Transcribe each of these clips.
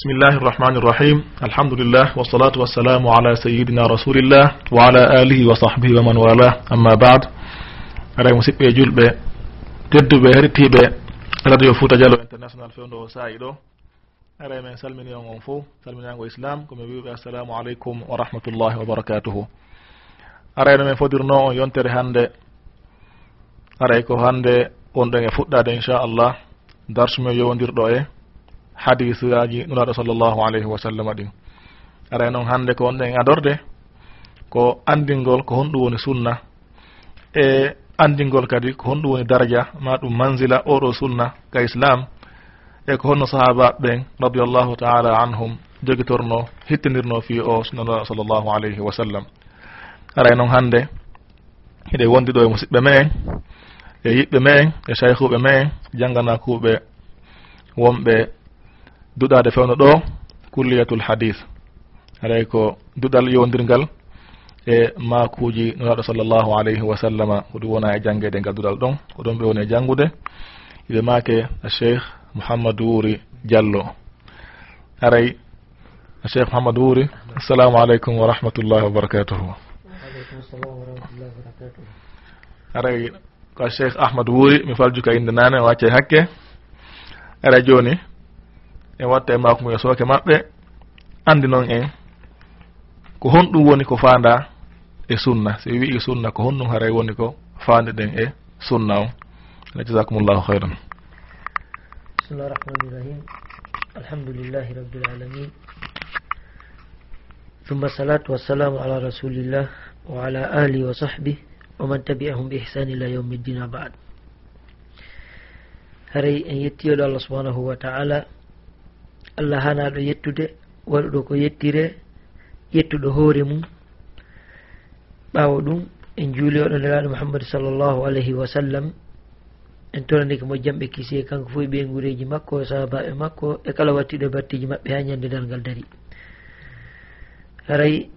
بسم الله الرحمن الرحيم الحمد لله والصلاة والسلام على سيدنا رسول الله وعلى آله وصحبه ومن والاه أما بعد aɗa musidɓe julɓe tedduɓe hettiɓe radio fouta dialo international fewdo o saayi ɗo. Ara men salmini on on fof salminago islam komi wiɓe assalamu aleykum wa rahmatullahi wa barakatuhu. Arayno men fodirno on yontere hannde. Aray ko hannde wonɗon e fuɗɗade inchallah. Darsumen yowdirɗo e hadisuyaji nuraɗo sallllahu alayhi wa sallam ɗin. Ara noon hannde ko wonɗen adorde ko andingol ko honɗum woni sunna. E andingol kadi ko honɗum woni daraja ma ɗum mansila oɗo sunna ka islam e ko honno sahaba ɓen radiallahu taala anhum jogitorno hittinirno fi o sunnanuraɗo sallllahu alayhi wa sallam. Ara noon hannde hiɗe wondi ɗo e musidɓe me en e yiɓɓe me en e cheyhuɓe me en jangganakuɓe wonɓe duɗade fewno ɗo kulliyatul hadis haray ko duɗal yowdirgal e makuji nuraɗo sallllahu alayhi wa sallama. Ko ɗum wona e janggede ngal duɗal ɗon ko ɗon ɓe woni e janggude iɓe make a cheikh mouhammadou wuri diallo. Aray a cheikh mouhammadou wuri assalamu aleykum wa rahmatullahi wa barakatuhu aray ko a cheikh ahmad wuuri mi faljuka inde nane o acca hakke. Aray joni en watta e maako mum e sooke maɓɓe andi noon en ko honɗum woni ko fanda e sunna. Si wi'i sunna ko honɗum haray woni ko fande ɗen e sunna o ala jasakumullahu hayran bismillah rahmani rahim. Alhamdulillahi rabbil alamin. ثم الصلاة والسلام على رسول الله وعلى آله وصحبه ومن تبعهم بإحسان إلى يوم الدين بعد هري أن يتيو الله سبحانه وتعالى allah hanaɗo yettude waɗuɗo ko yettire yettuɗo hoore mum. Ɓaawo ɗum en juuli oɗo nelaɗo mouhammadu sallllahu alayhi wa sallam. En toranike mo jamɓe kisi kanko fof e ɓe guureji makko e sahabaɓe makko e kala wattiɗo e battiji maɓɓe ha ñande dal ngal dari. Haray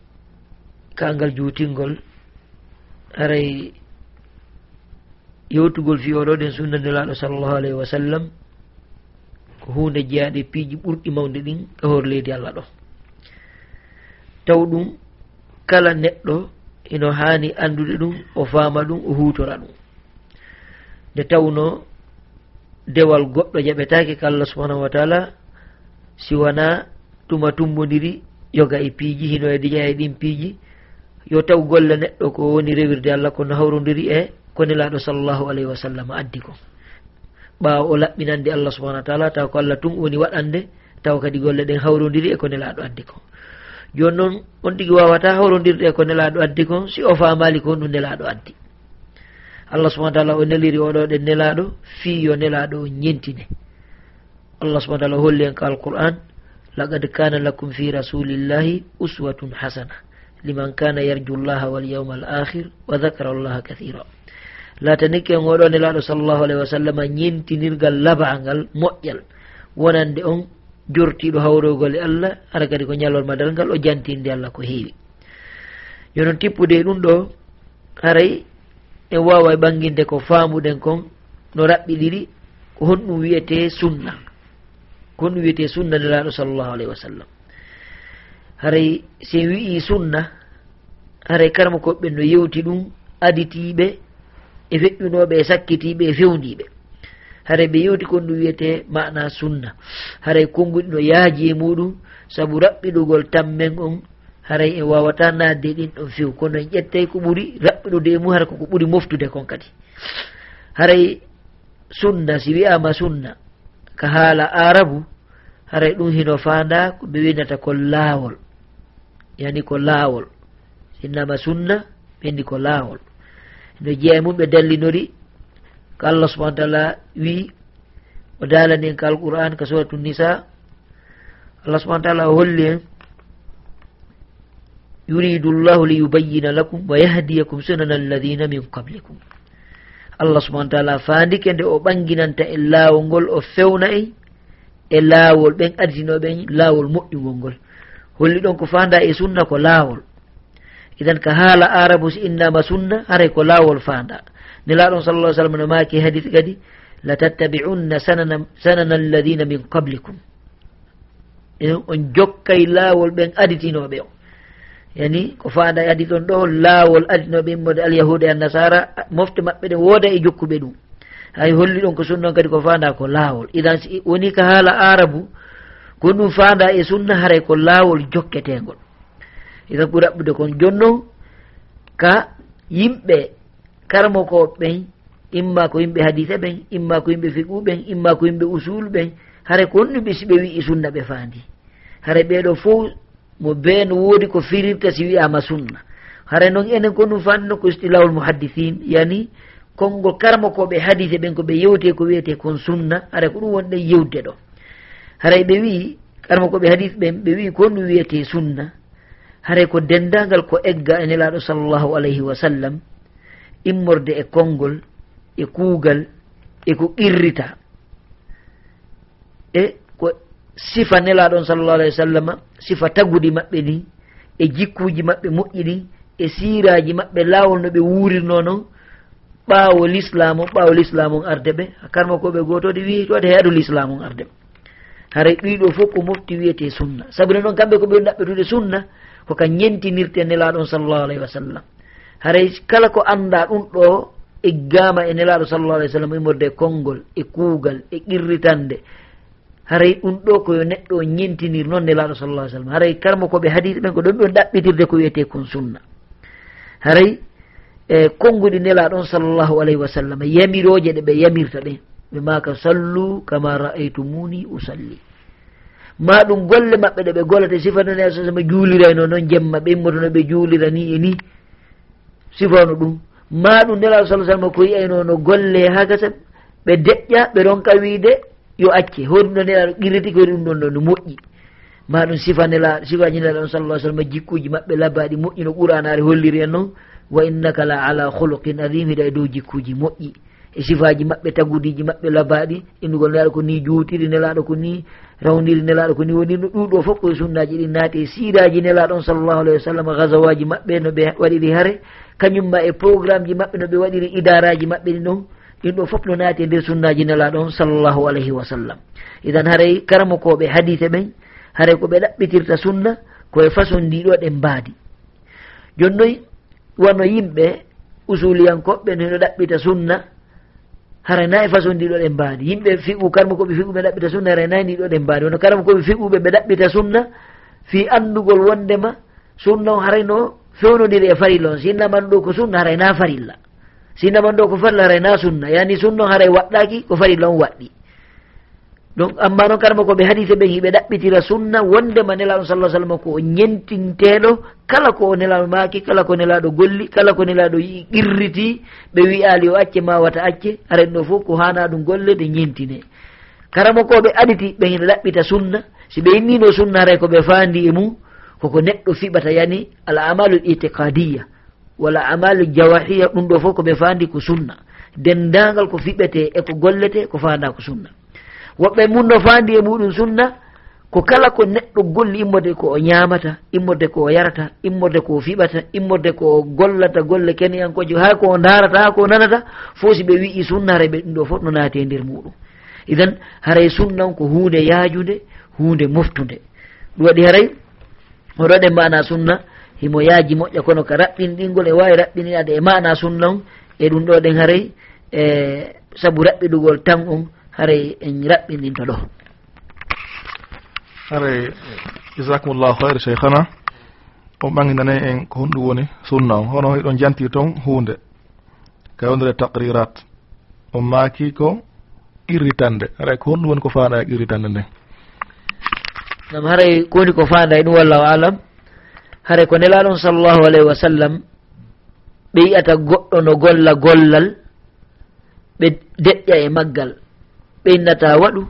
kangal juutingol haray yewtugol fi oɗo ɗen sunna nelaɗo sallllahu alayhi wa sallam. ko hunde jeeyaɗe piiji ɓurɗi mawde ɗin e hoore leydi allah ɗo. Taw ɗum kala neɗɗo ino haani anndude ɗum o faama ɗum o huutora ɗum. Nde tawno dewal goɗɗo jaɓetaake ko allah subahanahu wa taala si wona tuma tumbodiri yoga e piiji hino e diƴa e ɗin piiji yo taw golle neɗɗo ko woni rewirde allah kono hawrodiri e ko nelaaɗo sallllahu alayhi wa sallam addi ko. ɓaawa o laɓɓinande allah subahana wa taala taw ko allah tun woni waɗande taw kadi golle ɗen hawrodiri e ko nelaɗo addi ko. Joni noon on tigi wawata hawrodirɗe e ko nelaɗo addi ko si o famali ko ɗum nelaɗo addi. Allah subahana taala o neliri oɗo ɗen nelaɗo fi yo nelaɗo o ñentine. Allah subahana taala holli en ko alqur'an laqad kana lakum fi rasulillahi uswatun hasana liman kana yarju llaha walyawma al akhir wa dhakara allaha kathira latani en oɗo nelaɗo sallllahu alayhi wa sallam ñintinirgal labangal moƴƴal. Wonande on jortiɗo hawrogol e allah ara kadi ko ñalolma dal ngal o jantinde allah ko heewi. Yonon tippude ɗum ɗo haray en wawa e ɓanginde ko famuɗen kon no raɓɓiɗiɗi ko honɗum wiyete sunna. Ko honɗum wiyete sunna nelaɗo sallllahu alayhi wa sallam haray sen wi'i sunna haray karma koɓɓe no yewti ɗum aditiɓe e feƴƴunoɓe e sakkitiɓe e fewndiɓe haray ɓe yewti kon ɗum wiyete mana sunna. Haray konnguɗi no yaaji e muɗum saabu raɓɓiɗugol tammen on haray en wawata nadde ɗin ɗon few. Kono en ƴettay ko ɓuuri raɓɓiɗude e mum hara koko ɓuuri moftude kon kadi. Haray sunna si wiyama sunna ka haala arabu haray ɗum hino fanda ko ɓe winata ko laawol. Yani ko laawol. Sinnama sunna ɓendi ko laawol. no jeeya mum ɓe dallinori. Ko allah subahana taala wi o dalani en ko alquran ko suratu nisa. Allah subahana taala o holli en. Yuridu llahu liyubayina lakum wa yahdiyakum sunana alladina min qablikum. Allah subahana taala fandike nde o ɓanginanta e laawol ngol o fewna en e laawol ɓen ardinoɓen laawol moƴƴugol ngol. Holli ɗon ko fanda e sunna ko laawol. idan ka haala arabu si innama sunna haray ko laawol faanda. Nelaɗon sallah sallam no maaki hadis kadi latattabi'unna sanana sanana alladina min qablikum. Enen on jokkay laawol ɓen aditinoɓe o yani ko faanda e adi on ɗo laawol aditinoɓe immode alyahuda e annasara mofte maɓɓe ɗen wooda e jokkuɓe ɗum. Hay holli ɗon ko sunnaon kadi ko faanda ko laawol. Idan si woni ka haala arabu ko ɗum faanda e sunna haray ko laawol jokketegol isan ɓuri aɓɓude kon jonnon ka yimɓe karmokoɓe ɓen imma ko yimɓe hadise ɓen imma ko yimɓe fiqu ɓen imma ko yimɓe usulu ɓen hare ko onnumi siɓe wi'i sunna ɓe faandi. Hare ɓeɗo fof mo beeno woodi ko firirta si wiyama sunna. Hare noon enen ko ɗum fanno ko istilahul muhaddithin yani konngol karmokoɓe hadise ɓen ko ɓe yewte ko wiyete kon sunna hara ko ɗum wonɗen yewde ɗo. Haray ɓe wii karmokoɓe hadis ɓen ɓe wii ko ɗum wiyete sunna haray ko dendagal ko egga e nelaɗo sallllahu alayhi wa sallam immorde e konngol e kuugal e ko qirrita e ko sifa nelaɗon sallllahu alah wa sallam sifa taguɗi maɓɓe ni e jikkuji maɓɓe moƴƴi ni e siraji maɓɓe laawol no ɓe wuurirno noon ɓaawo l'islam o ɓaawo l'islam on arde ɓe. Karma koɓe gotode wi tode heyaɗo l'islam on arde ɓe. Haray ɗiɗo fof ko mofti wiyete sunna. Sabu ne noon kamɓe koɓe ɗaɓɓetude sunna koka ñentinirte nelaɗon sallllahu alayhi wa sallam. Haray kala ko anda ɗum ɗo e gama e nelaɗo sallllahu alih w sallam immorde e konngol e kuugal e qirritande haray ɗum ɗo koyo neɗɗo ñentinir noon nelaɗo sallah sallam. Haray karmo koɓe hadise ɓen ko ɗon ɗon ɗaɓɓitirde ko wiyete kon sunna. Haray e konnguɗi nelaɗon sallllahu alayhi wa sallam e yamiroje ɗe ɓe yamirta ɗen ɓe maka sallu kama ra'aytumuni usalli. ma ɗum golle maɓɓe ɗe ɓe golete sifanane sa sama juulirayno e noon jemma ɓimmotono ɓe juulira ni e ni. Sifano ɗum. Ma ɗum nela sa sallama ko yiyayno e no golle haka tan ɓe deƴƴa ɓe ronka wiide yo acce. Hoɗum ɗo nelaɗo qirriti ko ɗum ɗon ɗo no moƴƴi. Ma ɗum sifa nela sifaji nelaɗon sallah sallam jikkuji maɓɓe labbaɗi moƴƴi no ɓuranare holliri en noon wa innaka la ala holoqin adim hiɗa e dow jikkuji moƴƴi. sifaji maɓɓe tagudiji maɓɓe labaɗi innugol nelaɗo ko ni juutiri nelaɗo ko ni rawdiri nelaɗo ko ni woni no ɗuɗo fof koye sunnaji ɗi naati e siiraji nelaɗon sallllahu alayhi wa sallam gasawaji maɓɓe no ɓe waɗiri hare. Kañumma e programme ji maɓɓe no ɓe waɗiri idaraji maɓɓe ɗi ɗon ɗin ɗo fof no naati e nder sunnaji nelaɗon sallllahu alayhi wa sallam idan haray karamo koɓe hadise ɓen haray koɓe ɗaɓɓitirta sunna koye façon ndi ɗo ɗen mbaadi. Jonnoy wano yimɓe usuliyankoɓɓe no no ɗaɓɓita sunna hara nayi façon ndi ɗo ɗen mbaadi. Yimɓe fiɓu karma koɓe fiɓuɓe ɗaɓɓita sunna hara nayi ndi ɗo ɗen mbaadi. Wono karma koɓe fiɓuɓe ɓe ɗaɓɓita sunna fi anndugol wondema sunna o harayno fewnodiri e farilla on. Sinnaman ɗo ko sunna haray na farilla. Sinnaman ɗo ko farilla haray na sunna. Yani sunna o haray waɗɗaki ko farilla on waɗɗi. donc amma noon karama koɓe hadise ɓen hiɓe ɗaɓɓitira sunna wondema nelaɗo sallah sallam ko o ñentinteɗo kala ko o nelaɗo maaki kala ko nelaɗo golli kala ko nelaɗo yi qirriti ɓe wiyali o acce ma wata acce aren ɗo fof ko hana ɗum golle ɗe ñentine. Karama koɓe aɗiti ɓen hiɗa ɗaɓɓita sunna si ɓe innino sunna haray koɓe fandi e mum koko neɗɗo fiɓata yani al amalu l itiqadiya walla amalu jawahiya ɗum ɗo fof koɓe fandi ko sunna. Dendagal ko fiɓete eko gollete ko fanda ko sunna. woɓɓe mum no fandi e muɗum sunna ko kala ko neɗɗo golli immode ko o ñamata immode ko o yarata immode ko o fiɓata immode ko o gollata golle keniyankojo ha ko o darata ha ko o nanata fosi ɓe wi'i sunnare ɓe ɗum ɗo fof no naati e nder muɗum. Idan haray sunnan ko hunde yaajude hunde moftude ɗum waɗi haray oɗo waɗe mana sunna himo yaaji moƴƴa kono ka raɓɓinɗingol e wawi raɓɓininade e mana sunna on e ɗum ɗo ɗen haray e sabu raɓɓiɗugol tan on haray en raɓɓindinta ɗo. Haray jasakumullahu hayre cheikhana on ɓanginane en ko honɗum woni sunna o. Hono ɗon janti toon hunde. Kawndere taqrirat. On maaki ko irritande. Haray ko honɗum woni ko faanda e irritande nden nam haray ko woni ko faanda e ɗum wallahu alam haray ko nelaɗon sallllahu alayhi wa sallam ɓe yiyata goɗɗo no golla gollal ɓe deƴƴa e maggal. ɓeynnata waɗu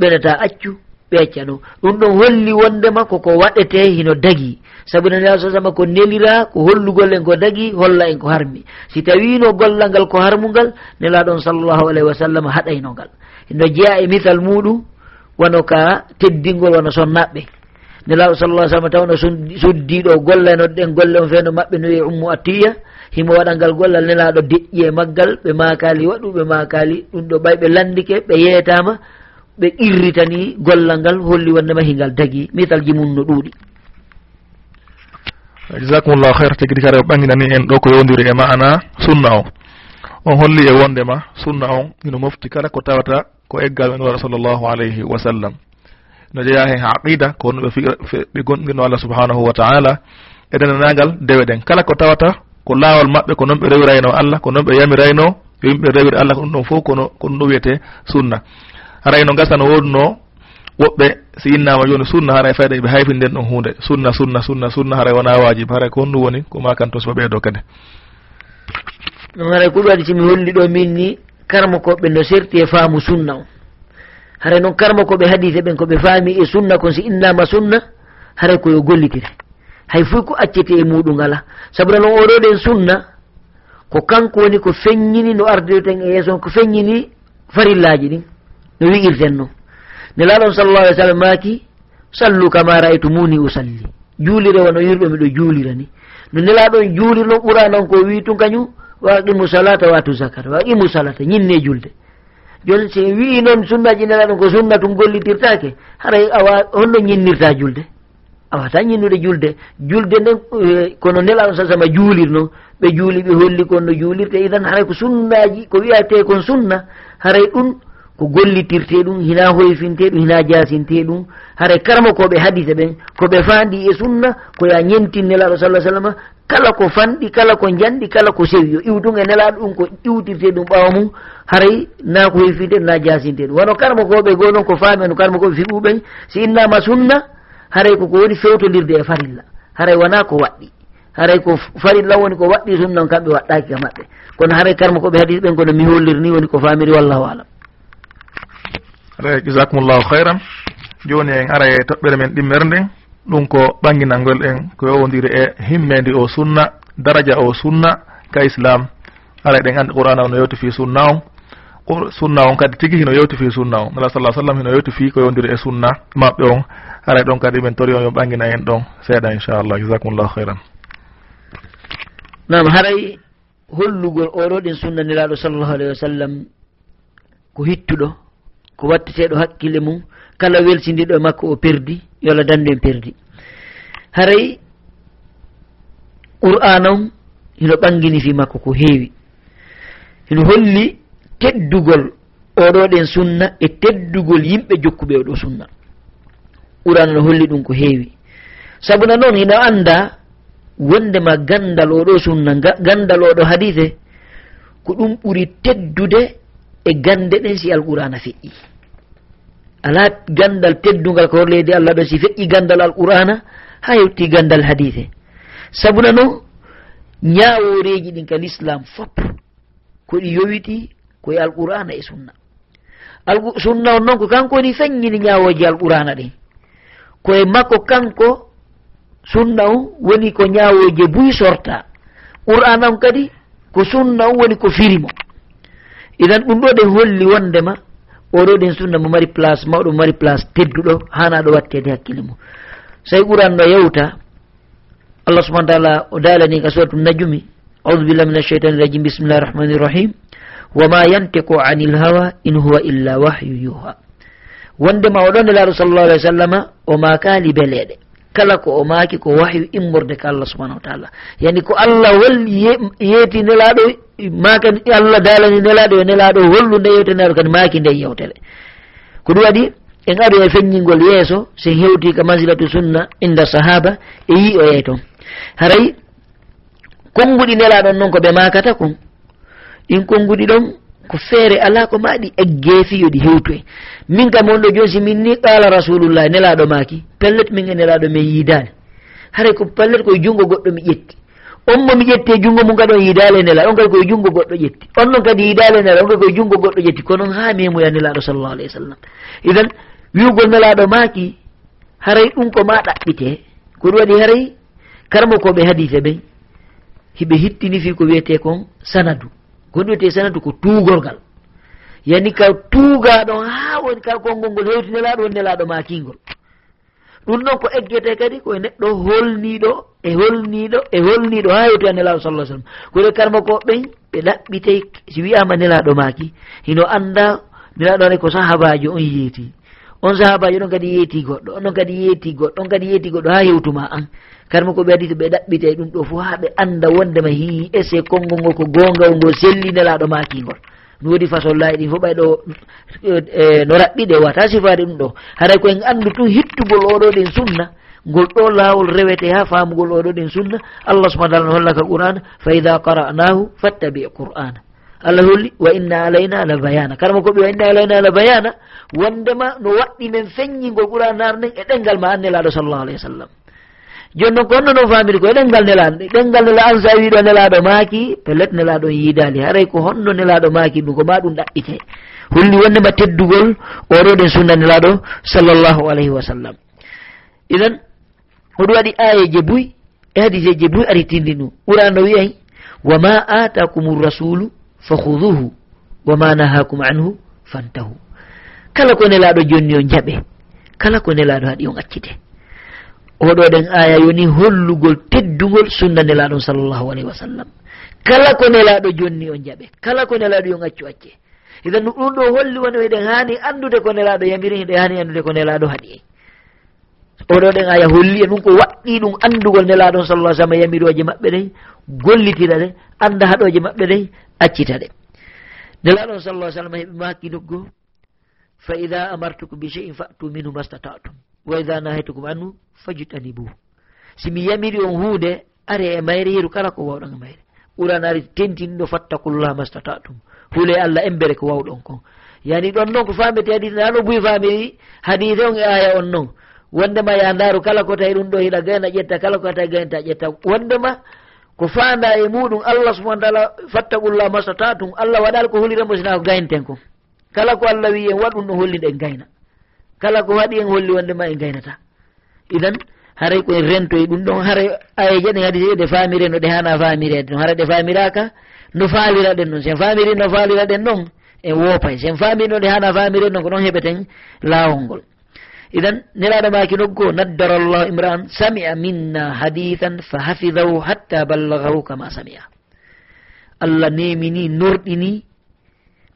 ɓenata accu ɓe accano ɗum ɗon holli wondema koko waɗete hino dagi. Sabu nani alah sama ko nelira ko hollugol en ko dagi holla en ko harmi. Si tawino gollal ngal ko harmungal nelaɗon sallllahu alayhi wa sallam haɗaynogal no jeeya e mithal muɗum wono ka teddingol wono sonnaɓɓe. Nelaɗo sallah sallam tawno suddiɗo golla no ɗen golle on feno maɓɓe no wiye ummu attiya. himo waɗa ngal gollal nelaɗo deƴƴi e maggal ɓe makali waɗuɓe makali ɗum ɗo ɓay ɓe landike ɓe yeetama ɓe irritani gollal ngal holli wondema hingal dagi misalji mum no ɗuuɗi. Jasakumllahu hayra tigi ɗi kare o ɓanginani en ɗo ko yowdiri e ma'ana sunna o. On holli e wondema sunna on ino mofti kala ko tawata ko eggal men wara sallllahu alayhi wa sallam. No jeeya hen aqida ko wonnoɓe ɓe gonɗino allah subhanahu wa taala e denanagal dewe ɗen kala ko tawata ko laawol maɓɓe ko noon ɓe rewirayno e allah ko noon ɓe yamirayno yo yimɓe rewir allah ko ɗum ɗon fof kono ko ɗum ɗo wiyete sunna. Haray no gasa no wodno woɓɓe si innama joni sunna haray fayda ɓe hayfinden ɗon hunde. Sunna sunna sunna sunna haray wona wajib haray ko honɗum woni ko makanto ba ɓeydo kadi. Ɗum haray ko ɗum waɗi somi holli ɗo min ni karma koɓɓe no serti e faamu sunna o. Haray noon karma koɓe hadise ɓen koɓe faami e sunna kon si innama sunna haray koyo gollitire hay fof ko accete e muɗum ala. Sabu tan oɗoɗen sunna ko kanko woni ko feññini no ardirten e yeeso ko feññini farillaji ɗin no wi'irten no nelaɗon sallallah alih w sallam maaki sallu kama ra'aytumuni usalli juulire wono yurɓe miɗo juulira ni. No nelaɗon juulir noon ɓura noon ko wi tun kañum waqimu salata watu zakata waqimu salata ñinne julde. Joni si wi noon sunnaji nelaɗon ko sunna tum gollitirtake haray awa honno ñinnirta julde. a watan yinnude julde. Julde nden eh, kono nelaɗo sa sama juulirno. Ɓe juuli ɓe holli kon no juulirte. Idan haray ko sunnaji ko wiyate kon sunna haray ɗum ko gollitirte ɗum hina hoyfinte ɗum hina jasinte ɗum. Haray karma koɓe hadise ɓen koɓe fandi e sunna koya ñentin nelaɗo sallah sallam kala ko fanɗi kala ko janɗi kala ko sewi. Yo iwtun e nelaɗo ɗum ko iwtirte ɗum ɓawa mum haray na ko hoyfinte ɗum na jasinte ɗum wono karma koɓe go noon ko faami no karma koɓe fiɓuɓen si innama sunna haray koko woni fewtodirde e farilla. Haray wona ko waɗɗi. Haray ko farilla woni ko waɗɗi tum noon kamɓe waɗɗaki ka maɓɓe. Kono haray karma koɓe haɗi ɓen kono mi hollirni woni ko famiri wallahu alam. Aɗa jasakumllahu hayran joni en ara e toɓɓere men ɗimmere nden. Ɗum ko ɓanginalngol en ko yowodiri e himmede o sunna daraja o sunna ka islam. Ara eɗen andi qur'ana o no yewti fi sunna on. sunna on kadi tigi hino yewti fi sunna on. Nala sallah sallam hino yewti fi ko yewdiri e sunna maɓɓe on. Haray ɗon kadi ɓen tori on yo ɓangina en ɗon. Seeɗa inchallah jasakumllahu hayran nam haray hollugol oɗo ɗin sunnaniraɗo sallllahu alayhi wa sallam ko hittuɗo ko watteteɗo hakkille mum kala welsindiɗo e makko o perdi yo allah dandu en perdi. Haray qur'an on hino ɓangini fi makko ko heewi. Hino holli teddugol oɗo ɗen sunna e teddugol yimɓe jokkuɓe oɗo sunna. Ɓuran no holli ɗum ko heewi. Sabuna noon hino annda wondema gandal oɗo sunna gandal oɗo hadise ko ɗum ɓuri teddude e gande ɗen si alqur'ana feƴƴi. Ala gandal teddugal ko horleydi allah ɗo si feƴƴi gandal alqur'ana ha yewti gandal hadise. Sabuna no ñaworeji ɗin ka l'islam fop koɗi yowiti koye alqur'ana e sunna. Sunna on noon ko kanko woni feññini ñawoji alqur'ana ɗin koye makko kanko sunna on woni ko ñaawoje buy sorta qur'ana on kadi ko sunna on woni ko firimo. Idan ɗum ɗo ɗen holli wondema oɗo ɗen sunna mo mari place mawɗo mo mari place tedduɗo hanaɗo wattede hakkille mum. So quran no yewta allah subahana taala o dalani ka suratu najumi audu billah min alcheitani irajim bisimillahi rahmani irrahim wama yantiqu ani lhawa in huwa illa wahyu yuha wondema oɗon e laaru sallllahu alih w sallama o makali beleɗe kala ko o maaki ko wahyu immorde ko allah subahanahu wa taala. Yani ko allah walli yeeti nelaɗo maka allah dalani nelaɗo e nelaɗo hollu nde yewte nelaɗo kadi maaki nde yewtere ko ɗum waɗi en aɗo e feññingol yeeso sen hewti ka masilatu sunna inda sahaba e yi o yey toon haray konnguɗi nelaɗon noon ko ɓe makata kon ɗin konnguɗi ɗon ko feere ala ko maɗi e geefiyo ɗi hewtoe min kam on ɗo joosi min ni qala rasulullah nelaɗo maki pellet min e nelaɗo min yiidani haray ko pellet koye junngo goɗɗo mi ƴetti. On mo mi ƴetti e junngo mum kadi on yiidale nela on kadi koye junngo goɗɗo ƴetti. On noon kadi yiidale nela on kadi koye junngo goɗɗo ƴetti. Ko noon haa memuya nelaɗo sallllahu alayhi wa sallam. Idan wiwgol nelaɗo maaki haray ɗum ko ma ɗaɓɓite ko ɗum waɗi haray karmo koɓe hadite ɓen hiɓe hittini fi ko wiyete kon sanadu. ko ɗum wiyete e sanatu ko tuugol ngal. Yani ka tuugaɗon ha woni kala konngol ngol hewtinelaɗo woni nelaɗo makingol ɗum noon ko eggete kadi koye neɗɗo holniɗo e holniɗo e holniɗo ha yewtoya e nelaɗo sallah sallam. Koɗe karma ko ɓen ɓe ɗaɓɓitey si wiyama nelaɗo maki hino anda nelaɗo ane ko sahabajo on yeeti. on sahabaji ɗon kadi yeeti goɗɗo onon kadi yeeti goɗɗo on kadi yeeti goɗɗo ha hewtuma an. Karma ko ɓe adi to ɓe ɗaɓɓite ɗum ɗo fo ha ɓe anda wondema hi ese konngol ngol ko gongal ngol sellinelaɗo makingol no woodi façon laayi ɗin fo ɓay ɗo e, no raɓɓiɗe wata sifade ɗum ɗo. Haray koyen andu tun hittugol oɗo ɗen sunna ngol ɗo laawol rewete ha famugol oɗo ɗen sunna allah subahana taala no hollaka qur'ana fa ida qara'nahu fattabi qur'ana allah holli wa inna alayna la bayana. Kala koɓe wa inna alayna la bayana wondema no waɗɗi men feññingol ɓura narden e ɗengal ma annelaɗo sallllahu alayhi wa sallam. Joni noon ko onno noon famiri ko koye ɗengal nelaɗo e ɗengal an sa wiɗo nelaɗo maaki pellet nelaɗon yiidali haray ko honno nelaɗo maaki ɗum ko ma ɗum ɗaɓɓite. Holli wondema teddugol oɗo ɗen sunna nelaɗo sallllahu alayhi wa sallam. Iɗen oɗum waɗi ayeje buy e hadiseje buy ari tindi ɗum ɓurano wiyay wa ma atakum rasulu fa huduhu wa ma nahakum anhu fantahu. kala ko nelaɗo jonni o jaɓe kala ko nelaɗo haɗi on accite oɗo ɗen aya yoni hollugol teddugol sunna nelaɗon sallllahu alayhi wa sallam. Kala ko nelaɗo jonni on jaɓe kala ko nelaɗo yon accu acce idan ɗum ɗo holli woni eɗen hani andude ko nelaɗo yamiri eɗen hani andude ko nelaɗo haɗi en oɗo ɗen aya holli e ɗum ko waɗɗi ɗum andugol nelaɗon sallah sallam e yamiroje maɓɓe ɗen gollitira ɗe anda haɗoje maɓɓe ɗen accita ɗe. Nelaɗon sallah sallam heɓima hakkiluggo fa ida amartukum bi cheyin fatu minhu mastatatum. Wa ida nahaytukum anhu fajtanibuhu. Simi yamiri on hunde are e mayre yeru kala ko wawɗon e mayre. Ɓuran ari tentinɗo fattakullah mastatatum. Huule allah embere ko wawɗon kon. Yani ɗon noon ko famete hadis ha ɗo buyi famiri hadise on e aya on noon wondema ya ndaaru kala ko tawi ɗum ɗo hiɗa gayna ƴetta kala ko tawi gaynta ƴetta. Wondema ko fanda e muɗum allah subahana taala fattakullah mastatatum allah waɗal ko huliramo sina ko gaynten kon. kala ko allah wi en waɗum ɗo holli en gayna. Kala ko waɗi en holli wondema en gaynata. Idan haray koye rentoye ɗum ɗon haray ayeje ɗen hadiseje ɗe famire no ɗe hana famirede no hara ɗe famiraka no falira ɗen noon sen famiri no falira ɗen ɗon en woopay sen famiri no ɗe hana famire noon ko ɗon heɓeten laawol ngol. Idan niraɗo maki noggo naddara llahu imra'an sami'a minna hadithan fa hafidahu hatta ballagahu kama sami'a. Allah nemini norɗini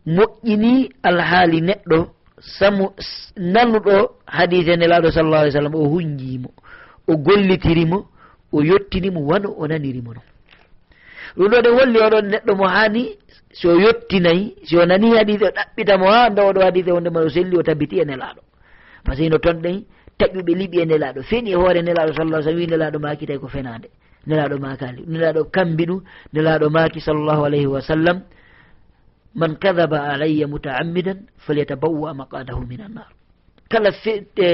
moƴƴini alhaali neɗɗo samu nanuɗo hadise nelaɗo sallallah alih w sallam o hunjimo o gollitirimo o yettinimo wano o nanirimo non. Ɗum ɗo ɗen holli oɗon neɗɗo mo hani so o yettinayi si o nani hadise o ɗaɓɓitamo ha nda oɗo hadise wondema o selli o tabbiti e nelaɗo par ce que no toon ɗen taƴuɓe liɓi e nelaɗo feni e hoore nelaɗo sallah sallam wi nelaɗo makitay ko fenade nelaɗo makali nelaɗo kambi ɗum nelaɗo maki sallllahu alayhi wa sallam man kadaba alayya mutaammidan falyatabawa maqadahu min annar kala e,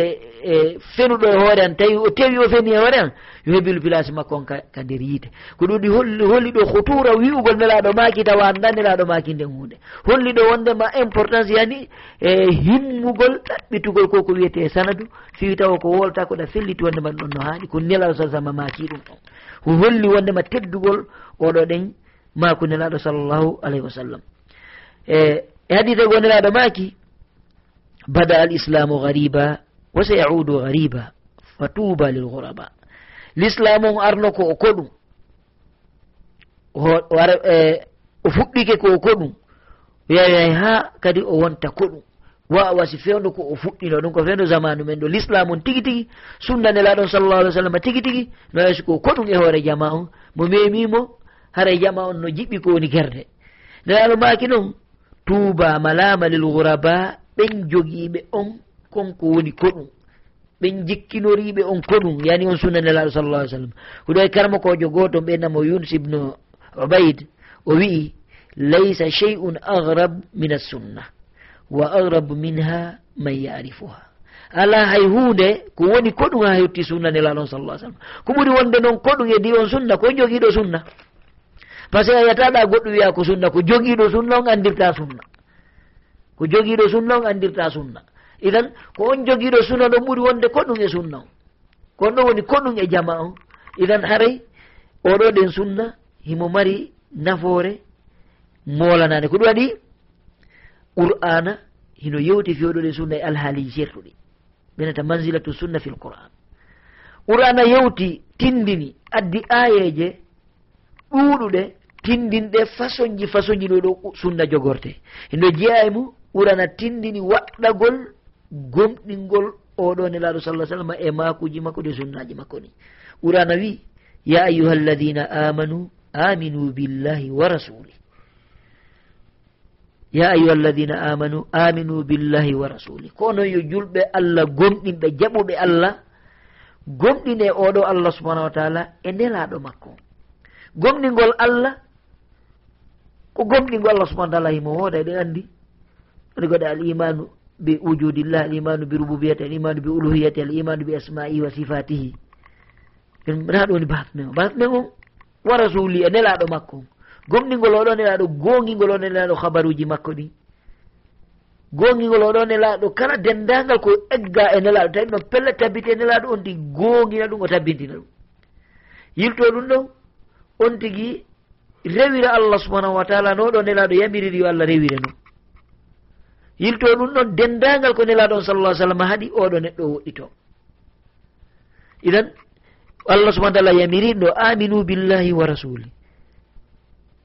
e fenuɗo e hoore an tawi o tewi o feni e hoore an yo heɓilu place makko on ka nder yiite. Ko ɗuɗi holli ɗo hutura wi'ugol nelaɗo maaki tawa an ndaniraɗo maaki nden hunde holli ɗo wondema importance yani e himmugol ɗaɓɓitugol ko ko wiyete sanadu fiwi tawa ko wolta koɗa felliti wondema ɗon no haaɗi ko nelaɗo sa sama maaki ɗum ɗon holli wondema teddugol oɗo ɗen maako nelaɗo sallllahu alayhi wa sallam. e, e hadise goniraɗo maki bada al islamu gariba wa sa yaudu gariba fa tuba lil guraba l'islamu on arno ko o koɗum. E, o fuɗɗike ko o koɗum. Yeyay ha kadi o wonta koɗum. Wawasi fewdo ko o fuɗɗino ɗum ko fewdo zamanu men ɗo. L'islam on tigui tigui sunna nelaɗo sallallah alih w sallam tigui tigui no wayso ko koɗum e hoore jama on. Mo memimo haray jama on no jiɓɓi ko woni guerde nelaɗo maki noon tuuba malama lil guraba ɓen jogiiɓe on konko woni ko ɗum. Ɓen jikkinoriɓe on ko ɗum yani on sunna nelaɗo sallallah alih w sallam. Huɗo e karmakojo goto ɓennamo yunus ibnu obayd o wi'i laysa chey un agrab min assunna wa agrabu minha man yarifuha. Ala hay hunde ko woni ko ɗum ha hewti sunna nelaɗon sallah sallam. Ko ɓuri wonde noon ko ɗum e di on sunna ko jogiiɗo sunna. par ce que a yiyataɗa goɗɗo wiya ko sunna ko jogiiɗo sunna on andirta sunna. Ko jogiiɗo sunna on andirta sunna. Idan ko on jogiiɗo sunna ɗon ɓuri wonde koɗum e sunna o kon ɗo woni koɗum e jama o idan haray oɗo ɗen sunna himo mari nafoore moolanade ko ɗum waɗi qur'ana hino yewti fewɗo ɗen e sunna e alhaaliji certuɗi ɓenata mansilatu sunna fil qur'an qur'ana yewti tindini addi ayeje ɗuuɗuɗe tindinɗe façon ji façon ji ɗo ɗo sunna jogorte. No jeeya e mum ɓurana tindini waɗɗagol gomɗingol oɗo nelaɗo sallah sallam e makuji makko de sunnaji makko ni. Ɓurana wi ya ayuha alladina amanu aminu billahi wa rasuli. Ya ayuha alladina amanu aminu billahi wa rasuli. Kono yo julɓe allah gomɗinɓe jaɓuɓe allah gomɗine oɗo allah subahanahu wa taala e nelaɗo makko. Gomɗingol allah ko gomɗingo allah subahana taala himo hooda eɗen anndi. Woni goɗa al imanu bi wujudillah al imanu bi rububiyati al imanu bi uluhiyati al imanu bi asma'i wa sifatihi en naɗo woni batme o. Batme on wa rasuli e nelaɗo makko. On gomɗingol oɗo nelaɗo gongingol o nelaɗo habaruji makko ɗi gongingol oɗo nelaɗo kala dendagal ko egga e nelaɗo tawi noon pelle tabbiti e nelaɗo on tigi gongina ɗum o tabbintina ɗum. Yilto ɗum ɗon on tigi rewira allah subahanahu wa taala no ɗo nelaɗo yamiriri yo allah rewire no. Yilto ɗum ɗon dendagal ko nelaɗon sallallah sallam haaɗi oɗo neɗɗo woɗɗito. Idan allah subahana taala yamirinɗo aminu billahi wa rasuli.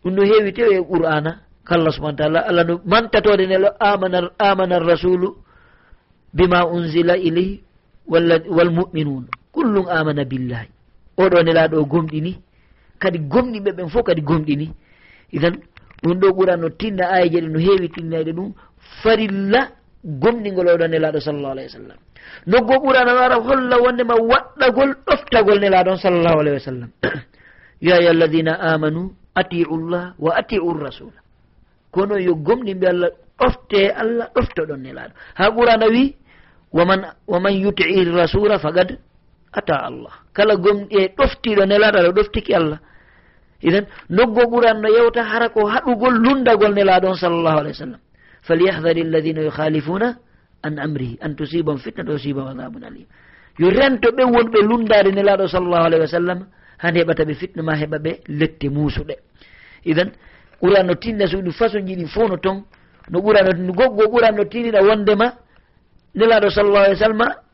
Ɗum no heewi tew e qur'ana kallah subahana taala allah no mantatode nelo amana amana rasulu bima unzila ileyhi walla walmuminun kullum amana billahi. Oɗo nelaɗo gomɗini kadi gomɗiɓe ɓen fof kadi gomɗini itan ɗum ɗo ɓurano tinna aya ɗe no heewi tinnayde ɗum farilla gomɗingol oɗon nelaɗo sallllahu alayhi wa sallam. Noggo ɓurano ara holla wondema waɗɗagol ɗoftagol nelaɗon sallllahu alayhi wa sallam. Ya ya alladina amanu atiu llah wa atiu rasula kono yo gomɗimɓe allah ɗofte allah ɗoftoɗon nelaɗo. Ha ɓurano wi waman waman yutii rasula fagad ata allah. Kala gomɗi e ɗoftiɗo nelaɗo aɗa ɗoftiki allah. Idan noggo ɓuranno yewta hara ko haɗugol lundagol nelaɗon sallllahu alih wa sallam. Falyahdari alladina yukhalifuna an amrihi an tusibahum fitnata usibahum adabun alim. Yo rento ɓen wonɓe lundade nelaɗo sallllahu alayhi wa sallam han heɓata ɓe fitna ma heɓa ɓe lette musuɗe. Idan ɓuranno tinna so façon façonji ɗin fof no ton no ɓuranno goggo ɓuranno tinina wondema nelaɗo sallllahu alih wa sallam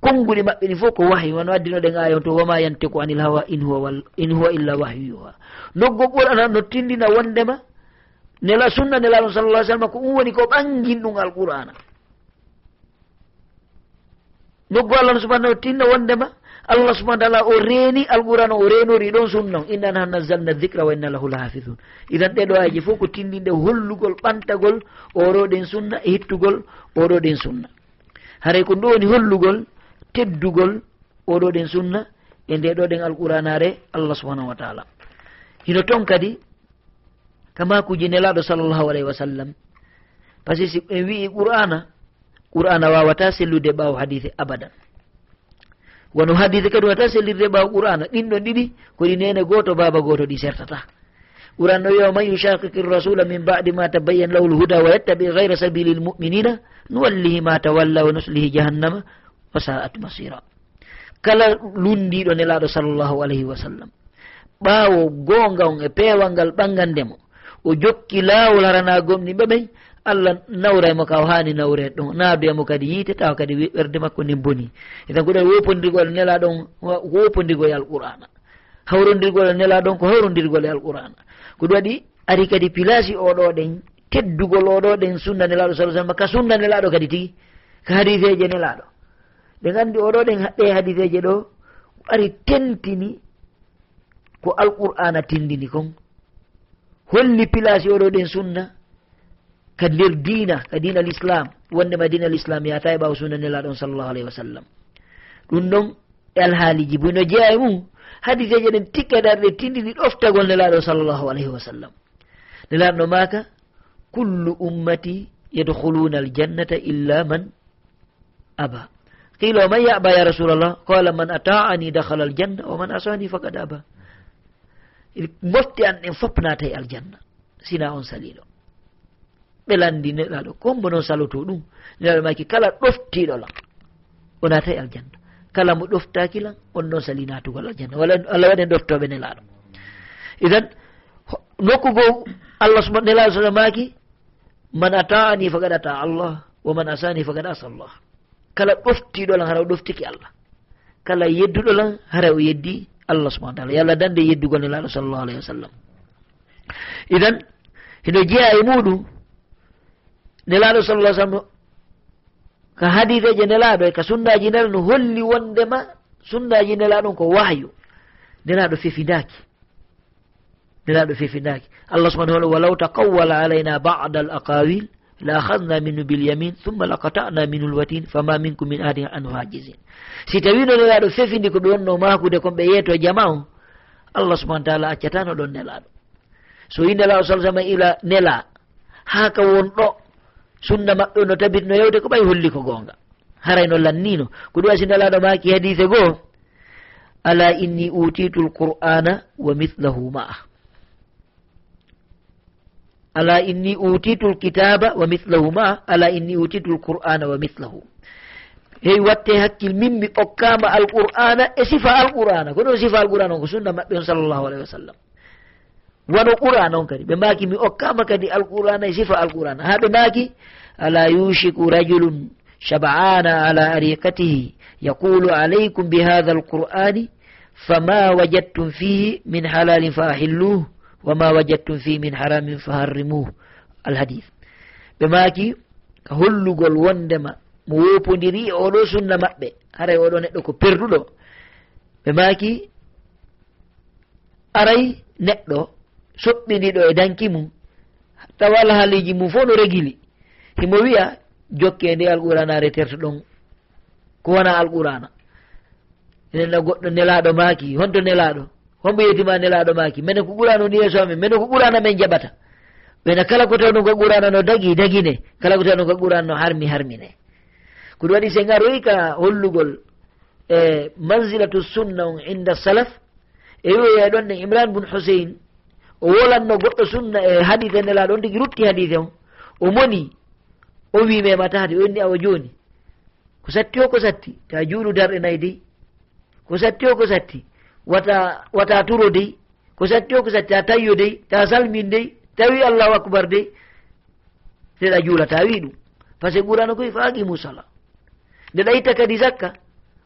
konnguɗi maɓɓe ɗi fof ko wahi wono addinoɗen ayon to wama yantiku anil hawa in huwa, in huwa illa wahyuha noggo ɓurana no tindina wondema nela sunna nelaɗo sallallah sallam ko ɗum woni ko ɓangin ɗum alqur'ana. Noggo allah no subahanahu tinna wondema allah subahana taala o reeni alqur'an o renori ɗon sunna innan han nazalna dicra wa inna lahu lahafidun idan ɗeɗo aji fof ko tindinde hollugol ɓantagol oɗoɗen sunna e hittugol oɗoɗen sunna. Haray ko ɗo woni hollugol teddugol oɗo ɗen sunna e nde ɗo ɗen alquranare allah subahanahu wa taala. Hino toon kadi kamakuji nelaɗo sallllahu alayhi wa sallam. Par ce que si en wi'i qur'ana qur'ana wawata sellude ɓawo hadise abadan. Wono hadise kadi wata sellirde ɓawo qur'ana ɗinɗon ɗiɗi koɗi nene goto baba goto ɗi sertata. Qur'an no wiya man yushakiki rasula min badi ma tabayyan lahu lhuda wa yettabi gayra sabili lmuminina nuwallihi ma tawalla wa nuslihi jahannama wa sa'at masira kala lundiɗo nelaɗo sallllahu alayhi wa sallam. Ɓaawo goonga on e peewal ngal ɓangandemo o jokki laawol haranagomni ɓe ɓey allah nawra mo ka o haani nawre ɗon naabiyamo kadi yiite tawa kadi ɓerde makko ni boni. Eten ko ɗon wopodirgol nela ɗon wopondirgol e alqur'ana. Hawrodirgol e nela ɗon ko hawrodirgol e alqur'ana. Ko ɗum waɗi ari kadi pilasi oɗo ɗen teddugol oɗo ɗen sunna nelaɗo sa sallam. Ka sunna nelaɗo kadi tigi? Ka hadiseje nelaɗo. ɓe gandi oɗo ɗen ɗe e hadiseje ɗo ari tentini ko alqur'ana tindini kon. Holli pilasi oɗo ɗen sunna ka nder dina ka dina l' islam wondema dina l' islam yata e ɓaw sunna nelaɗon sallllahu alayhi wa sallam. Ɗum ɗon e alhaaliji bono jeeya e mum hadiseje ɗen tikkadarɗe e tindini ɗoftagol nelaɗo sallllahu alayhi wa sallam. Nelaɗno maka kullu ummati yadkhuluna aljannata illa man aba. qila قيل ومن يأبى يا رسول qala man ataani أطاعني aljanna wa man asani فقد aba. Mofti an ɗen fof natay aljanna. Sina on saliɗo ɓe landi neɗaɗo kombo noon saloto ɗum? Neɗaɗo maki kala ɗoftiɗo lan. O natay aljanna. Kala mo ɗoftaki lan on noon sali natugol aljanna. Wala allah waɗen ɗoftoɓe nelaɗo idan nokku goo allah nelaɗo sala maki man ata'ani faqad ata allah wa man asani faqad asa allah. kala ɗoftiɗolan hara o ɗoftiki allah. Kala yedduɗolan hara o yeddi allah subahana taala. Yo allah dande yeddugol ne laaɗo sallllahu alayhi wa sallam. Idan hino jeeya e muɗum nelaaɗo sallah sallam ka hadiseje nelaɗo e ka sunnaji nela no holli wondema sunnaji nelaɗon ko wahyu. Nelaɗo fefidaki nelaɗo fefidaki allah subahana taala walaw taqawwala alayna bada al aqawil la akhadna minhu bilyamin thumma lakatana minu lwatin fama minkum min ahadin anhu hajizin. Si tawino ɗo yaɗo fefindi ko ɓe wonno makude kon ɓe yeeto jama o allah subahana taala accatano ɗon nelaɗo. So wi nelaɗo sal sama ila nela ha ka wonɗo sunna maɓɓe no tabitno yewde ko ɓay holli ko gonga harayno lannino. Ko ɗum asinalaɗo maki hadise goo ala inni utitu lqur'ana wa mithlahu ma'a ala inni utitu lkitaba wa mislahu ma ala inni utitu lqur'ana wa mislahu hewi watte hakkil min mi ɓokkama alqur'ana e sifa alqur'ana. Ko ɗon sifa alqur'ana on ko sunna maɓɓe on sallllahu alayhi wa sallam. Wono qur'ana on kadi. Ɓe maki mi okkama kadi alqur'ana e sifa alqur'ana. Ha ɓe maki ala yushiku rajulun shab'ana ala ariqatihi yaqulu alaykum bihadha alqur'ani fama wajadtum fihi min halalin fa ahilluh wama wajadtum fi min haramin faharrimuhu alhadith ɓe maaki hollugol wondema mo wopodiri e oɗo sunna maɓɓe. Haray oɗo neɗɗo ko perduɗo. Ɓe maaki aray neɗɗo soɓɓiniɗo e danki mum. Tawal haaliji mum fof no regili. Himo wiya jokke nde alquranare tertoɗon ko wona alqurana. Enenna goɗɗo nelaɗo maaki honto nelaɗo homo yetima nelaɗo maki minen ko ɓurano ni yeeso amin? Minen ko ɓurana men jaɓata? Ɓena kala ko tawno ko ɓurana no dagui dagine kala ko tawno ko ɓurana no harmi harmine ko ɗum waɗi se garoyi ka hollugol e mansilatu sunna on inda salaf e wiwoya e ɗon ne imran bune husein o wolanno goɗɗo sunna e hadite nelaɗo on tigui rutti hadite on o moni o wimema tahade o inni awa joni. Ko satti o ko satti? Ta juuɗu darɗe nayi dey ko satti o ko satti? wata wata turo dey ko satti o ko satti ta tayyo dey ta salmin dey tawi allahu acbar dey seɗa juulata wi ɗum par ce que ɓurano koye faaqimu musala ndeɗa itta kadi zakka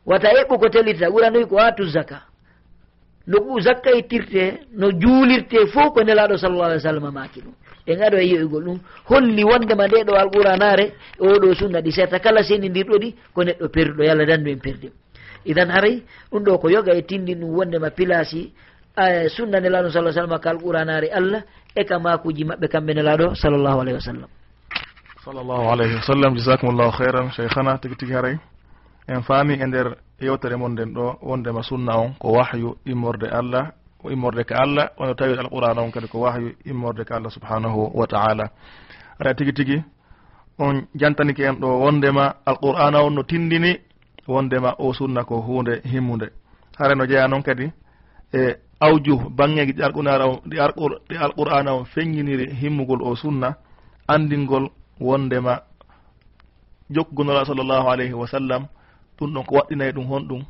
wata eɓɓo ko tellitata ɓuranoyi ko atu zakka. No zakka ittirte no juulirte fof ko nelaɗo sallallah alih w sallam maki ɗum. En aɗo e, e yeyoygol ɗum holli wondema nde ɗo alquranare oɗo sunna ɗi serta kala senidirɗo ɗi ko neɗɗo perduɗo yo allah dandu en perdim idan haray ɗum ɗo ko yoga e tindi ɗum wondema pilasi sunna nelaɗo sa sallam ka alquranare allah e ka makuji mabɓe kamɓe nelaɗo sallllahu alayhi wa sallam sallllahu alayhi wa sallam jasakumllahu heyran cheikhana tigui tigui haray. En faami e nder yewtere mon nden ɗo wondema sunna on ko wahyu immorde allah immorde ka allah wono tawi alqouran on kadi ko wahyu immorde ka allah subhanahu wa taala. Aɗa tigi tigi on jantanike en ɗo wondema alqur'ana on no tindini wondema o sunna ko hunde himmude hare no jeeya noon kadi e awju banggeji ɗi alqunara o ɗi alqur'ana o feññiniri himmugol o sunna andingol wondema jokkugonola sallllahu alayhi wa sallam ɗum ɗon ko waɗɗinayi ɗum honɗum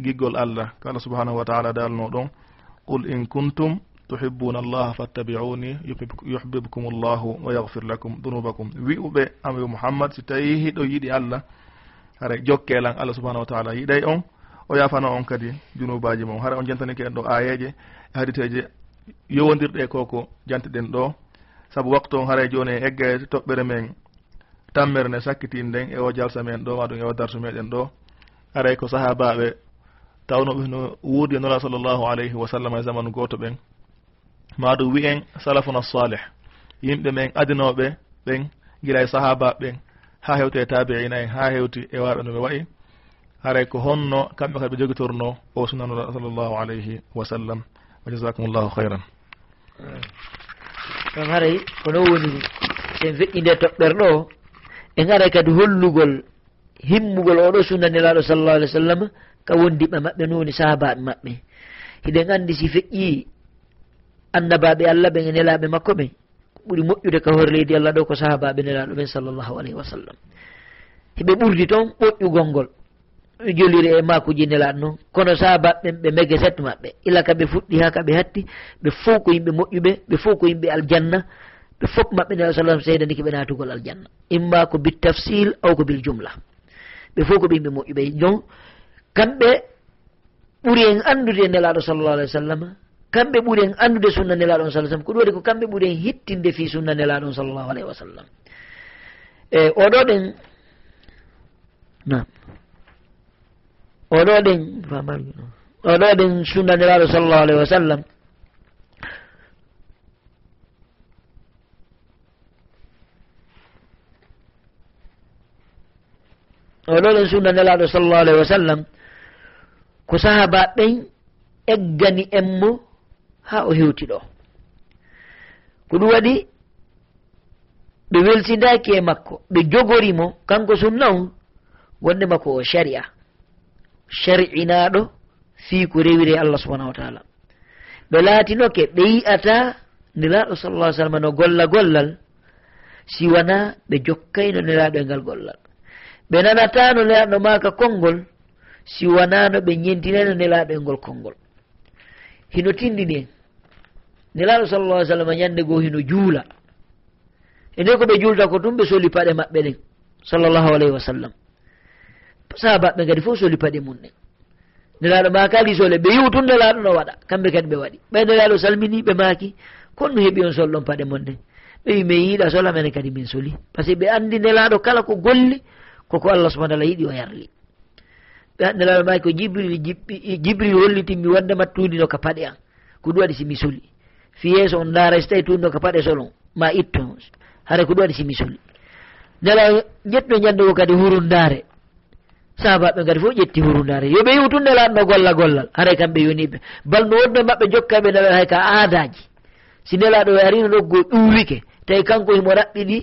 giggol allah. Ko allah subahanahu wa taala dalno ɗon qul in kuntum tuhibbuna allaha fattabiuni yuhbibkum llahu wa yahfir lakum dunubakum. Wi'uɓe amiru mouhammad si tawi hiɗo yiɗi allah hara jokkelan allah subahanahu wa taala. Yiɗay on o yafana on kadi junubaji mum. Hara on jantanike en ɗo ayeje e haditeje yowodirɗe koko jantiɗen ɗo. Saabu waktu on haray joni e egga toɓɓere men tammere nde sakkitin nden e o jalsa men ɗo waɗum e o darsu meɗen ɗo. Aray ko sahabaɓe tawnoɓe no wuurdi e nola sallllahu alayhi wa sallam e zamanu goto ɓen. Maɗum wi en salafuna salih yimɓe men adinoɓe ɓen guila e sahabaɓe ɓen. ha hewti e tabi'ina en ha hewti e waɓe no ɓe wayi haray ko honno kamɓe kadi ɓe jogitorno o sunnanoɗo sallllahu alayhi wa sallam. Wa jasakum llahu hayran ɗon haray kono woni sen feƴƴi nde toɓɓere ɗo en aray kadi hollugol himmugol oɗo sunnanelaɗo sallllahu alih w sallam ka wondiɓe maɓɓe no woni sahabaɓe maɓɓe. Hiɗen andi si feƴƴi annabaɓe allah ɓen e nelaɓe makko ɓen ɓuri moƴƴude ka hoore leydi allah ɗo ko sahabaɓe nelaɗo men sallllahu alayhi wa sallam. Heɓe ɓurdi toon ɓoƴƴugol ngol joliri e makuji nelaɗo noon kono sahabaɓe ɓe mege set maɓɓe. Illa kaɓe fuɗɗi ha kaɓe hatti ɓe fof ko yimɓe moƴƴuɓe ɓe fof ko yimɓe aljanna ɓe fof maɓɓe nelaɗo sa sallam seydani keɓe natugol aljanna. Imma ko bil tafsil aw ko bil jumla. Ɓe fof ko ɓe yimɓe moƴƴuɓe. Jon kamɓe ɓuuri en andude e nelaɗo sallllahu alih w sallam kamɓe ɓuren andude sunna nelaɗon sah sallam ko ɗum waɗi ko kamɓe ɓuren hittinde fi sunna nelaɗon sallllahu alayhi wa sallam e oɗo ɗen nam oɗo ɗen oɗo ɗen sunna nelaɗo sallllahu alayhi wa sallam oɗo ɗen sunna nelaɗo sallllahu alayhi wa sallam ko sahaba ɓen eggani en mo ha o hewti ɗo. Ko ɗum waɗi ɓe weltidaki e makko ɓe jogorimo kanko sunna on gonde makko o sharia. Shar'inaɗo fi ko rewiri allah subahanahu wa taala. Ɓe laatinoke ɓe yi'ata nelaɗo sallah sallam no golla gollal siwana ɓe jokkayno nelaɗo e ngal gollal. Ɓe nanatano nelaɗo maka konngol siwanano ɓe ñentinano nelaɗo e ngol konngol. Hino tindini en nelaɗo sallallah sallam ñande goo hino juula. E nde ko ɓe juulta ko tum ɓe soli paɗe maɓɓe ɗen sallllahu alayhi wa sallam. Sahabaɓe kadi fof soli paɗe mum ɗen. Nelaɗo maka alisole ɓe yiw tun nelaɗo no waɗa kamɓe kadi ɓe waɗi. Ɓay nelaɗo salmini ɓe maaki kon no heeɓi on solɗon paɗe mon ɗen. Ɓe wi min yiiɗa sola mene kadi min soli. Par ce que ɓe anndi nelaɗo kala ko golli koko allah subahana taala yiɗi o yarli. Ɓe nelaɗo maaki ko jibril jibril hollitinmi wadde mattundi no ka paɗe an ko ɗum waɗi simi soli. fi yeeso on laara so tawi tunno ko paɗe solon ma itto hara ko ɗum waɗi simisol. Nela ƴetto ñande ko kadi hurundare sahabaɓe kadi fof ƴetti hurundare yoɓe yiwtun nelanno golla gollal haray kamɓe yoniɓe bal no wonno maɓɓe jokkaɓe nawe hay ka aadaji si nelaɗo e arino noggo e ƴuwike tawi kanko e himo raɓɓiɗi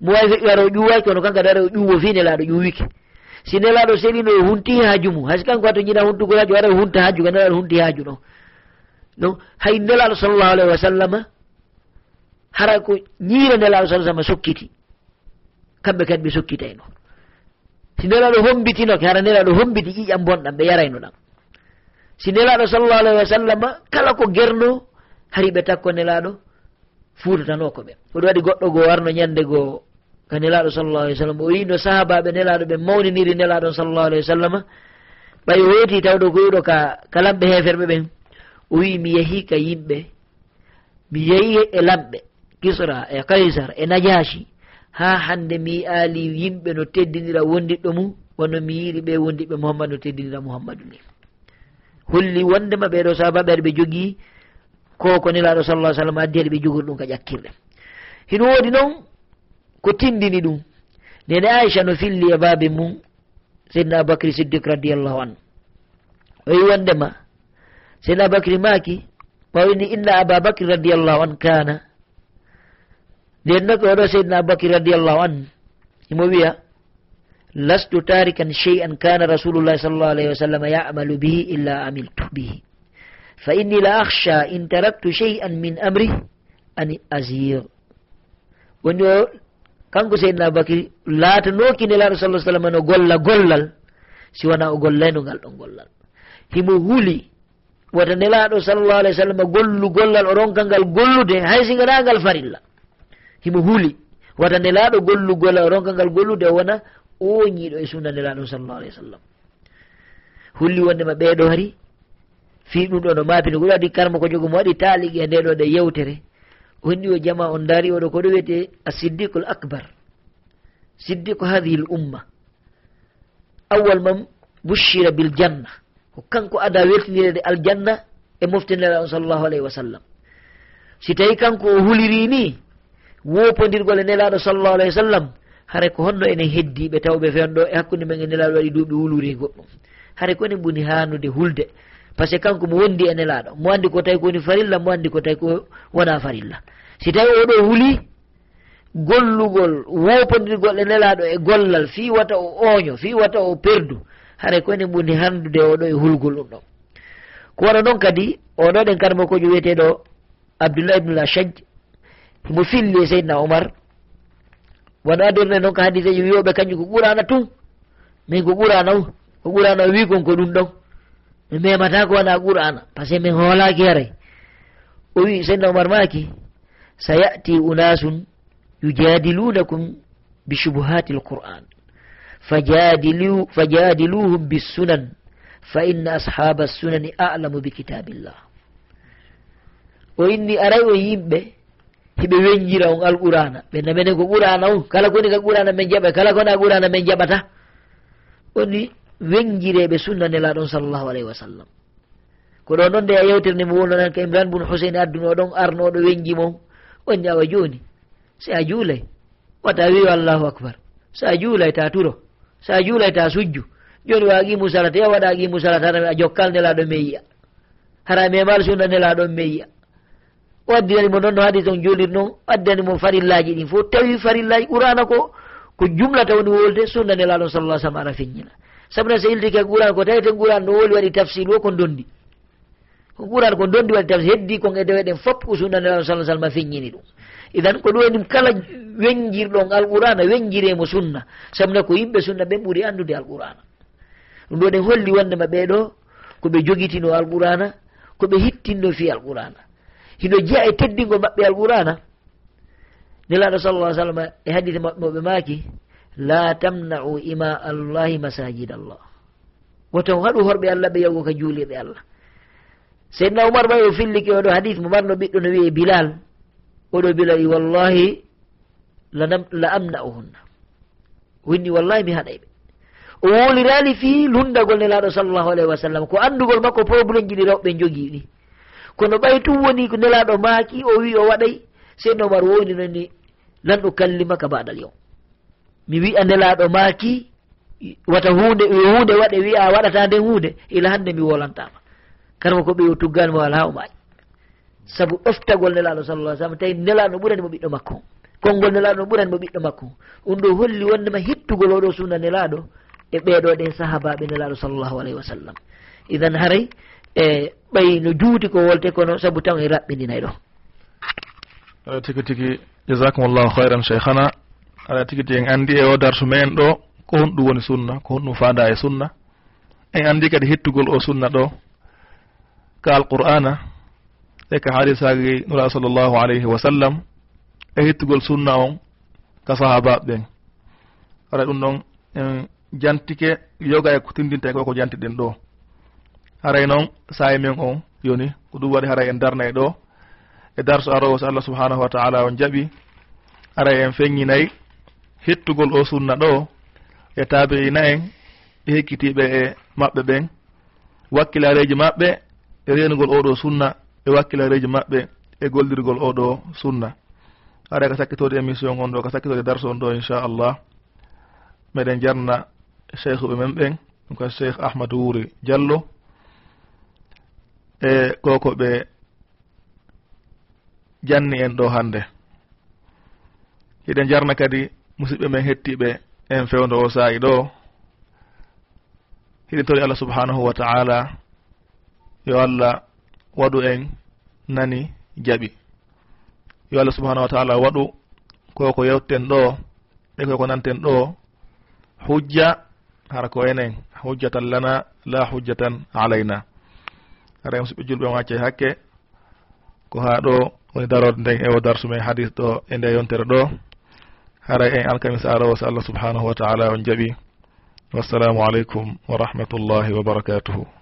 mo wawi feƴƴu ara o ƴuwaki kono kanko adara o ƴuwo fi nelaɗo ƴuwike si nelaɗo selino o hunti haaju mum hayso kanko wato jiɗa huntugo haaju ara o hunta haaju ka nelaɗo hunti haaju ɗon donc hay nelaɗo sallllahu alayhi wa sallama hara ko ñiire nelaɗo sa sallam sokkiti. Kamɓe kadi ɓe sokkitayno si nelaɗo hombitinoke hara nelaɗo hombiti ƴiƴam bonɗam ɓe yarayno ɗam. Si nelaɗo sallllahu alayhi wa sallama kala ko gerno hari ɓe takko nelaɗo fuutatano ko ɓen oɗum waɗi goɗɗo goo warno ñande goo ka nelaɗo sallllahu alih w sallam o wino sahabaɓe nelaɗo ɓe mawniniri nelaɗon sallllahu alayhi wa sallama ɓay o weeti tawɗo ko yiɗo ka kalamɓe heferɓe ɓen. o wi mi yehika yimɓe. Mi yehi e lamɓe kisra e kaysar e najashi. Ha hande mi aali yimɓe no teddinira wondiɗɗo mum wono mi yiiri ɓe wondiɓe muhammad no teddinira muhammadu ni. Holli wondema ɓeɗo sahabaɓe aɗa ɓe jogii koko nelaɗo sallah sallam addi aɗa ɓe jogori ɗum ka ƴakkirɗe hino woodi noon ko tindini ɗum. Nene aicha no filli e baabe mum seydna aboubacry siddique radiallahu anu o wi wondema seydna aboubacry maaki mawini inna ababacry radiallahu an kana nden noon oɗo seydna aboubacry radiallahu an imo wiya lastu tarikan chey an kana rasulullahi sall llahu alayhi wa sallam yamalu bihi illa amiltu bihi. Fa inni la akhsha in taraktu chey an min amri an asir woni o kanko seydna aboubacry laatanoki nelaɗo sallah sallam no golla gollal si wona o gollayno ngal ɗon gollal. Himo huuli wota nelaɗo sallllahu alih w sallam e gollu gollal o ronka ngal gollude hay si gaɗangal farilla. Himo huuli wata nelaɗo gollu gollal o ronka ngal gollude o wona oñiɗo e sunna nelaɗo sallallah alih w sallam. Hulli wondema ɓeeɗo hari fi ɗum ɗo no maapino ko ɗo adi karma ko jogo mo waɗi taaligi e ndeɗo ɗe yewtere. O wonni o jama on daari oɗo ko ɗo wiyete a siddiqu l acbar siddiqu hadihi l umma. Awwal mam bushira bil janna. ko kanko ada weltinirede aljanna e moftinelaɗo sallllahu alayhi wa sallam. Si tawi kanko o huliri ni wopodirgol e nelaɗo sallllahu alayhi wa sallam hare ko honno enen heddiɓe tawɓe fen ɗo e hakkude men e nelaɗo waɗi duuɓi huluri e goɗɗum. Hare ko enen ɓuuni hanude hulde. Par ce que kanko mo wondi e nelaɗo mo andi ko tawi ko woni farilla mo andi ko tawi ko wona farilla. Si tawi oɗo huuli gollugol wopodirgol e nelaɗo e gollal fi wata o ooño fi wata o perdu hare koyne ɓurni handude oɗo e hulgol ɗum ɗo ko waɗa noon kadi oɗo ɗen karmo kojo wiyeteɗo abdoullah ibnul chadj mo filli e seydna oumar wona adorne noon ko hadise ji wiyoɓe kañum ko ɓurana tun min ko ɓurana ko ɓurana wi kon ko ɗum ɗon. Mi memata ko wona qur'ana par ce que min hoolaki haray o wi seydna oumar maki sa yati unasun yujadilunakum bi subuhati l qur'an فجادلو فجادلوهم fa inna ashaba sunani alamu بكتاب الله. O inni aray o yimɓe hiɓe weñjira on alqurana. Ɓe namene ko qurana on kala koni ka qurana men jaɓa kala kona qurana men jaɓata? Woni weñjireɓe sunna nelaɗon sallllahu alayhi wa sallam. Ko ɗo noon nde a yewtirde mo wonnonan ka imran bun huseine adduno ɗon arnoɗo wenji mon on. Ñawa joni si a juulay wata wiyo allahu akbar so a juulay ta turo. so a juulayta sujju. Joni wa aqimu salata ya waɗa aqimu salata hara a jokkal nelaɗo meyya hara memal sunna nelaɗon meyya o addiranimo noon no hadis on juulir noon addani farillaji ɗin fof tawi farillaji qurana ko ko jumlata woni wolde sunna nelaɗon sallah sallam ara feññina sabuna so iltike qurana ko tawiten qurana no woli waɗi tafsir wo ko dondi ko qurana ko dondi waɗi tafsir heddi kon e deweɗen fop ko sunna nelaɗon sallah sallam feññini ɗum. idan ko ɗum waɗi kala wengirɗon alqur'ana wengiremo sunna. Sabna ko yimɓe sunna ɓen ɓuuri andude alqur'ana. Ɗum ɗo ɗen holli wondema ɓeɗo koɓe jogitino alqur'ana koɓe hittinno fi alqur'ana. Hino jeeya e teddingol maɓɓe alqur'ana? Nelaɗo sallallah sallam e hadite maɓɓe maaki la tamna'u ima allahi masajid allah woto haɗu horɓe allah ɓe yawgo ka juulirɗe allah. Seydna oumar ma o filliki oɗo hadis mo marno ɓiɗɗo no wiye bilal. oɗo mbilayi wallahi la amna amna'uhunna winni wallahi mi haɗayɓe o wolirani fi lundagol nelaɗo sallllahu alayhi wa sallam. Ko andugol makko probléme ji ɗi rewɓe jogii ɗi kono ɓay tum woni ko nelaɗo maaki o wi o waɗay seyno omar wowininani lan ukallimaka baɗal yon mi wi'a nelaɗo maaki wata hunde hunde waɗe wiya waɗata nden hunde ila hande mi wolantama. Karma ko ɓe o tugganimo ala o maaƴi saabu ɗoftagol nelaɗo sallallah sallam tawi nelaɗo ɓuranimo ɓiɗɗo makko. Konngol nelaɗo no ɓurani ɓiɗɗo makko. Ɗum ɗo holli wondema hittugol oɗo sunna nelaɗo e ɓeeɗo ɗe sahabaɓe nelaɗo sallllahu alayhi wa sallam idan haray e ɓay no juuti ko wolte kono saabu taw e raɓɓindinay ɗo. Aɗa tigi tigi jasakumllahu hayran cheikhana aɗa tigi tigi en anndi e o dartu men ɗo ko honɗum woni sunna ko honɗum faada e sunna. En anndi kadi hittugol o sunna ɗo. Ka alqur'ana e ka haalisaagi nura sallllahu alayhi wa sallam e hittugol sunna on ka sahabaɓe ɓen. Ara ɗum ɗon en jantike yoga e ko tindinta e koko jantiɗen ɗo. Haray noon sahi men on yoni ko ɗum waɗi haray en darna e ɗo e darso arowo so allah subhanahu wa taala on jaaɓi aray en feññinayi hittugol o sunna ɗo e tabi'ina en e hekkitiɓe e maɓɓe ɓen wakkilareji maɓɓe e renugol oɗo sunna e wakkilareji maɓɓe e gollirgol oɗo sunna. Haɗa ka sakkitode émission on ɗo ka sakkitode darse on ɗo inchallah. Meɗen jarna cheikhuɓe men ɓen ɗum ko cheikh ahmadou wuri diallo. E koko ɓe janni en ɗo hande hiɗen jarna kadi musidɓe men hettiɓe en fewdo o saayi ɗo. Hiɗen tori e allah subhanahu wa taala yo allah waɗu en nani jaɓi. Yo allah subahanahu wa taala waɗu koko ko yewteten ɗo e koko nanten ɗo hujja hara ko enen hujjatan lana la hujjatan alayna. Ara en suɓe julɓe wacca hakke ko ha ɗo woni darode nden ewo darsu men hadis ɗo e nde yontere ɗo. Hara en alkamisa arowo so allah subhanahu wa taala on jaɓi. Wassalamu aleykum wa rahmatullahi wa barakatuhu.